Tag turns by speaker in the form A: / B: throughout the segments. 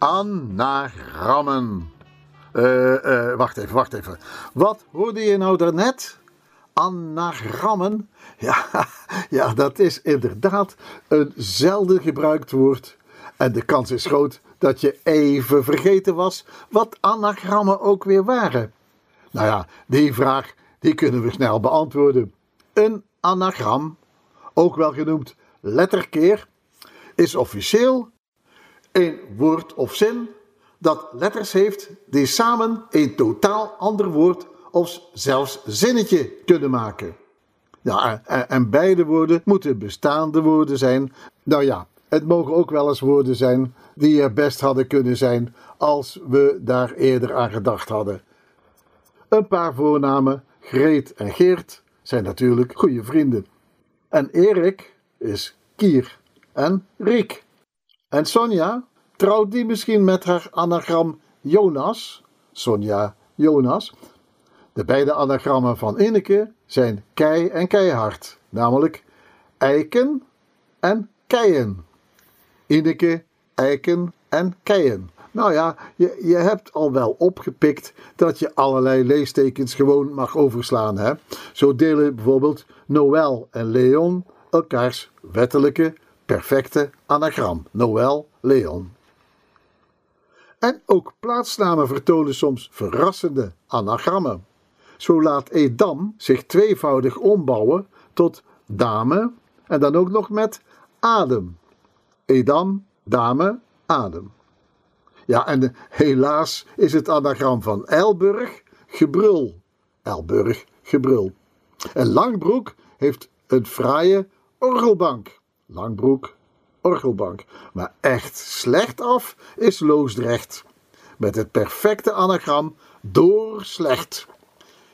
A: Anagrammen. Uh, wacht even, wacht even. Wat hoorde je nou daarnet? Anagrammen? Ja, ja, dat is inderdaad een zelden gebruikt woord en de kans is groot dat je even vergeten was wat anagrammen ook weer waren. Nou ja, die vraag die kunnen we snel beantwoorden. Een anagram, ook wel genoemd letterkeer, is officieel een woord of zin dat letters heeft die samen een totaal ander woord of zelfs zinnetje kunnen maken. Ja, en beide woorden moeten bestaande woorden zijn. Nou ja, het mogen ook wel eens woorden zijn die er best hadden kunnen zijn als we daar eerder aan gedacht hadden. Een paar voornamen, Greet en Geert, zijn natuurlijk goede vrienden. En Erik is Kier en Riek. En Sonja, trouwt die misschien met haar anagram Jonas? Sonja Jonas. De beide anagrammen van Ineke zijn kei en keihard, namelijk eiken en keien. Ineke, eiken en keien. Nou ja, je, je hebt al wel opgepikt dat je allerlei leestekens gewoon mag overslaan. Hè? Zo delen bijvoorbeeld Noël en Leon elkaars wettelijke, perfecte anagram. Noël, Leon. En ook plaatsnamen vertonen soms verrassende anagrammen. Zo laat Edam zich tweevoudig ombouwen tot dame en dan ook nog met adem. Edam, dame, adem. Ja, en helaas is het anagram van Elburg gebrul. Elburg, gebrul. En Langbroek heeft een fraaie orgelbank. Langbroek, orgelbank. Maar echt slecht af is Loosdrecht. Met het perfecte anagram door slecht.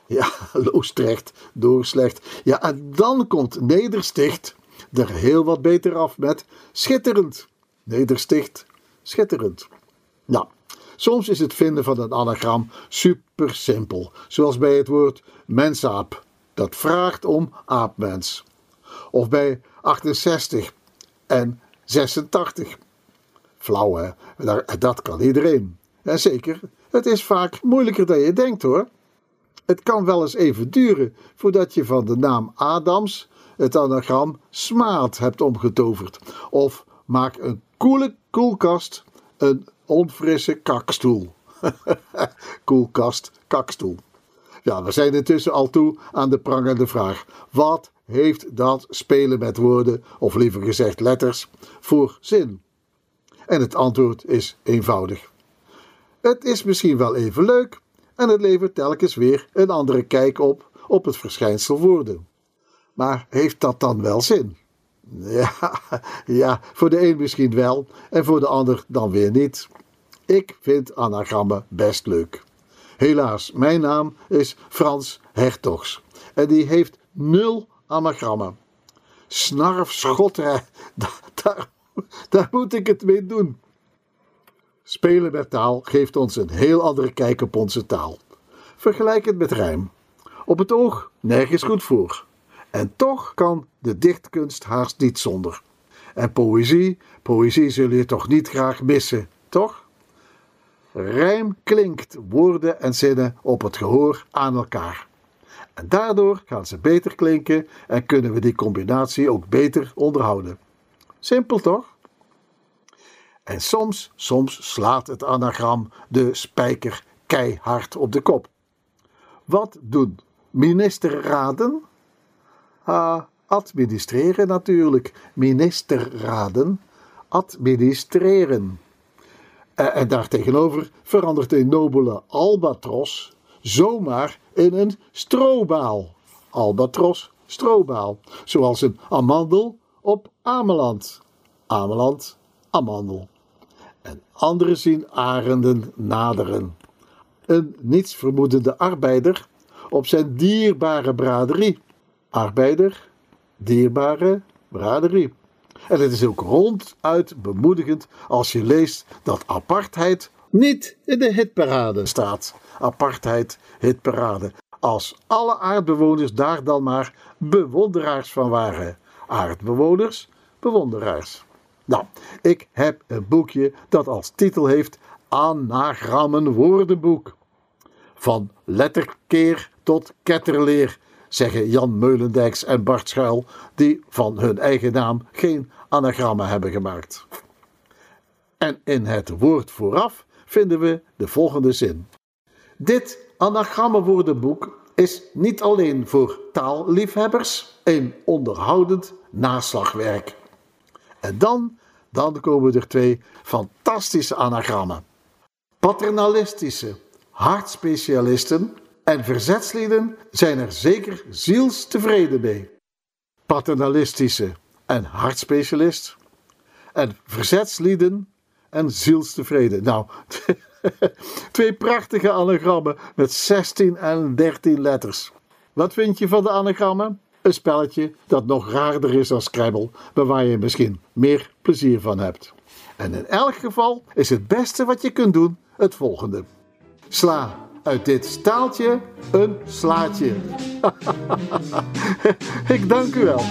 A: Ja, Loosdrecht, door slecht. Ja, en dan komt Nedersticht er heel wat beter af met schitterend. Nedersticht, schitterend. Nou, soms is het vinden van een anagram super simpel, zoals bij het woord mensaap. Dat vraagt om aapmens. Of bij 68 en 86. Flauw hè, dat kan iedereen. En zeker, het is vaak moeilijker dan je denkt hoor. Het kan wel eens even duren voordat je van de naam Adams het anagram smaad hebt omgetoverd. Of maak een koele koelkast een onfrisse kakstoel. Koelkast, kakstoel. Ja, we zijn intussen al toe aan de prangende vraag. Wat heeft dat spelen met woorden, of liever gezegd letters, voor zin? En het antwoord is eenvoudig. Het is misschien wel even leuk en het levert telkens weer een andere kijk op op het verschijnsel woorden. Maar heeft dat dan wel zin? Ja, ja, voor de een misschien wel en voor de ander dan weer niet. Ik vind anagrammen best leuk. Helaas, mijn naam is Frans Hertogs en die heeft nul anagrammen. Snarf, schotter, daar, daar moet ik het mee doen. Spelen met taal geeft ons een heel andere kijk op onze taal. Vergelijk het met rijm. Op het oog nergens goed voor. En toch kan de dichtkunst haast niet zonder. En poëzie, poëzie zul je toch niet graag missen, toch? Rijm klinkt woorden en zinnen op het gehoor aan elkaar. En daardoor gaan ze beter klinken en kunnen we die combinatie ook beter onderhouden. Simpel toch? En soms, soms slaat het anagram de spijker keihard op de kop. Wat doen ministerraden? Ah, administreren natuurlijk. Ministerraden. Administreren. En, en daartegenover verandert een nobele albatros zomaar in een strobaal. Albatros, strobaal. Zoals een amandel op Ameland. Ameland, amandel. En anderen zien arenden naderen. Een nietsvermoedende arbeider op zijn dierbare braderie arbeider, dierbare braderie. En het is ook ronduit bemoedigend als je leest dat apartheid niet in de hitparade staat. Apartheid, hitparade. Als alle aardbewoners daar dan maar bewonderaars van waren. Aardbewoners, bewonderaars. Nou, ik heb een boekje dat als titel heeft anagrammen woordenboek. Van letterkeer tot ketterleer, zeggen Jan Meulendijks en Bart Schuil, die van hun eigen naam geen anagrammen hebben gemaakt. En in het woord vooraf vinden we de volgende zin. Dit anagrammenwoordenboek is niet alleen voor taalliefhebbers een onderhoudend naslagwerk. En dan, dan komen er twee fantastische anagrammen. Paternalistische hartspecialisten en verzetslieden zijn er zeker zielstevreden mee. Paternalistische en hartspecialist en verzetslieden en zielstevreden. Nou, twee prachtige anagrammen met 16 en 13 letters. Wat vind je van de anagrammen? Een spelletje dat nog raarder is dan Scrabble, maar waar je misschien meer plezier van hebt. En in elk geval is het beste wat je kunt doen het volgende. Sla uit dit staaltje een slaatje. Ik dank u wel.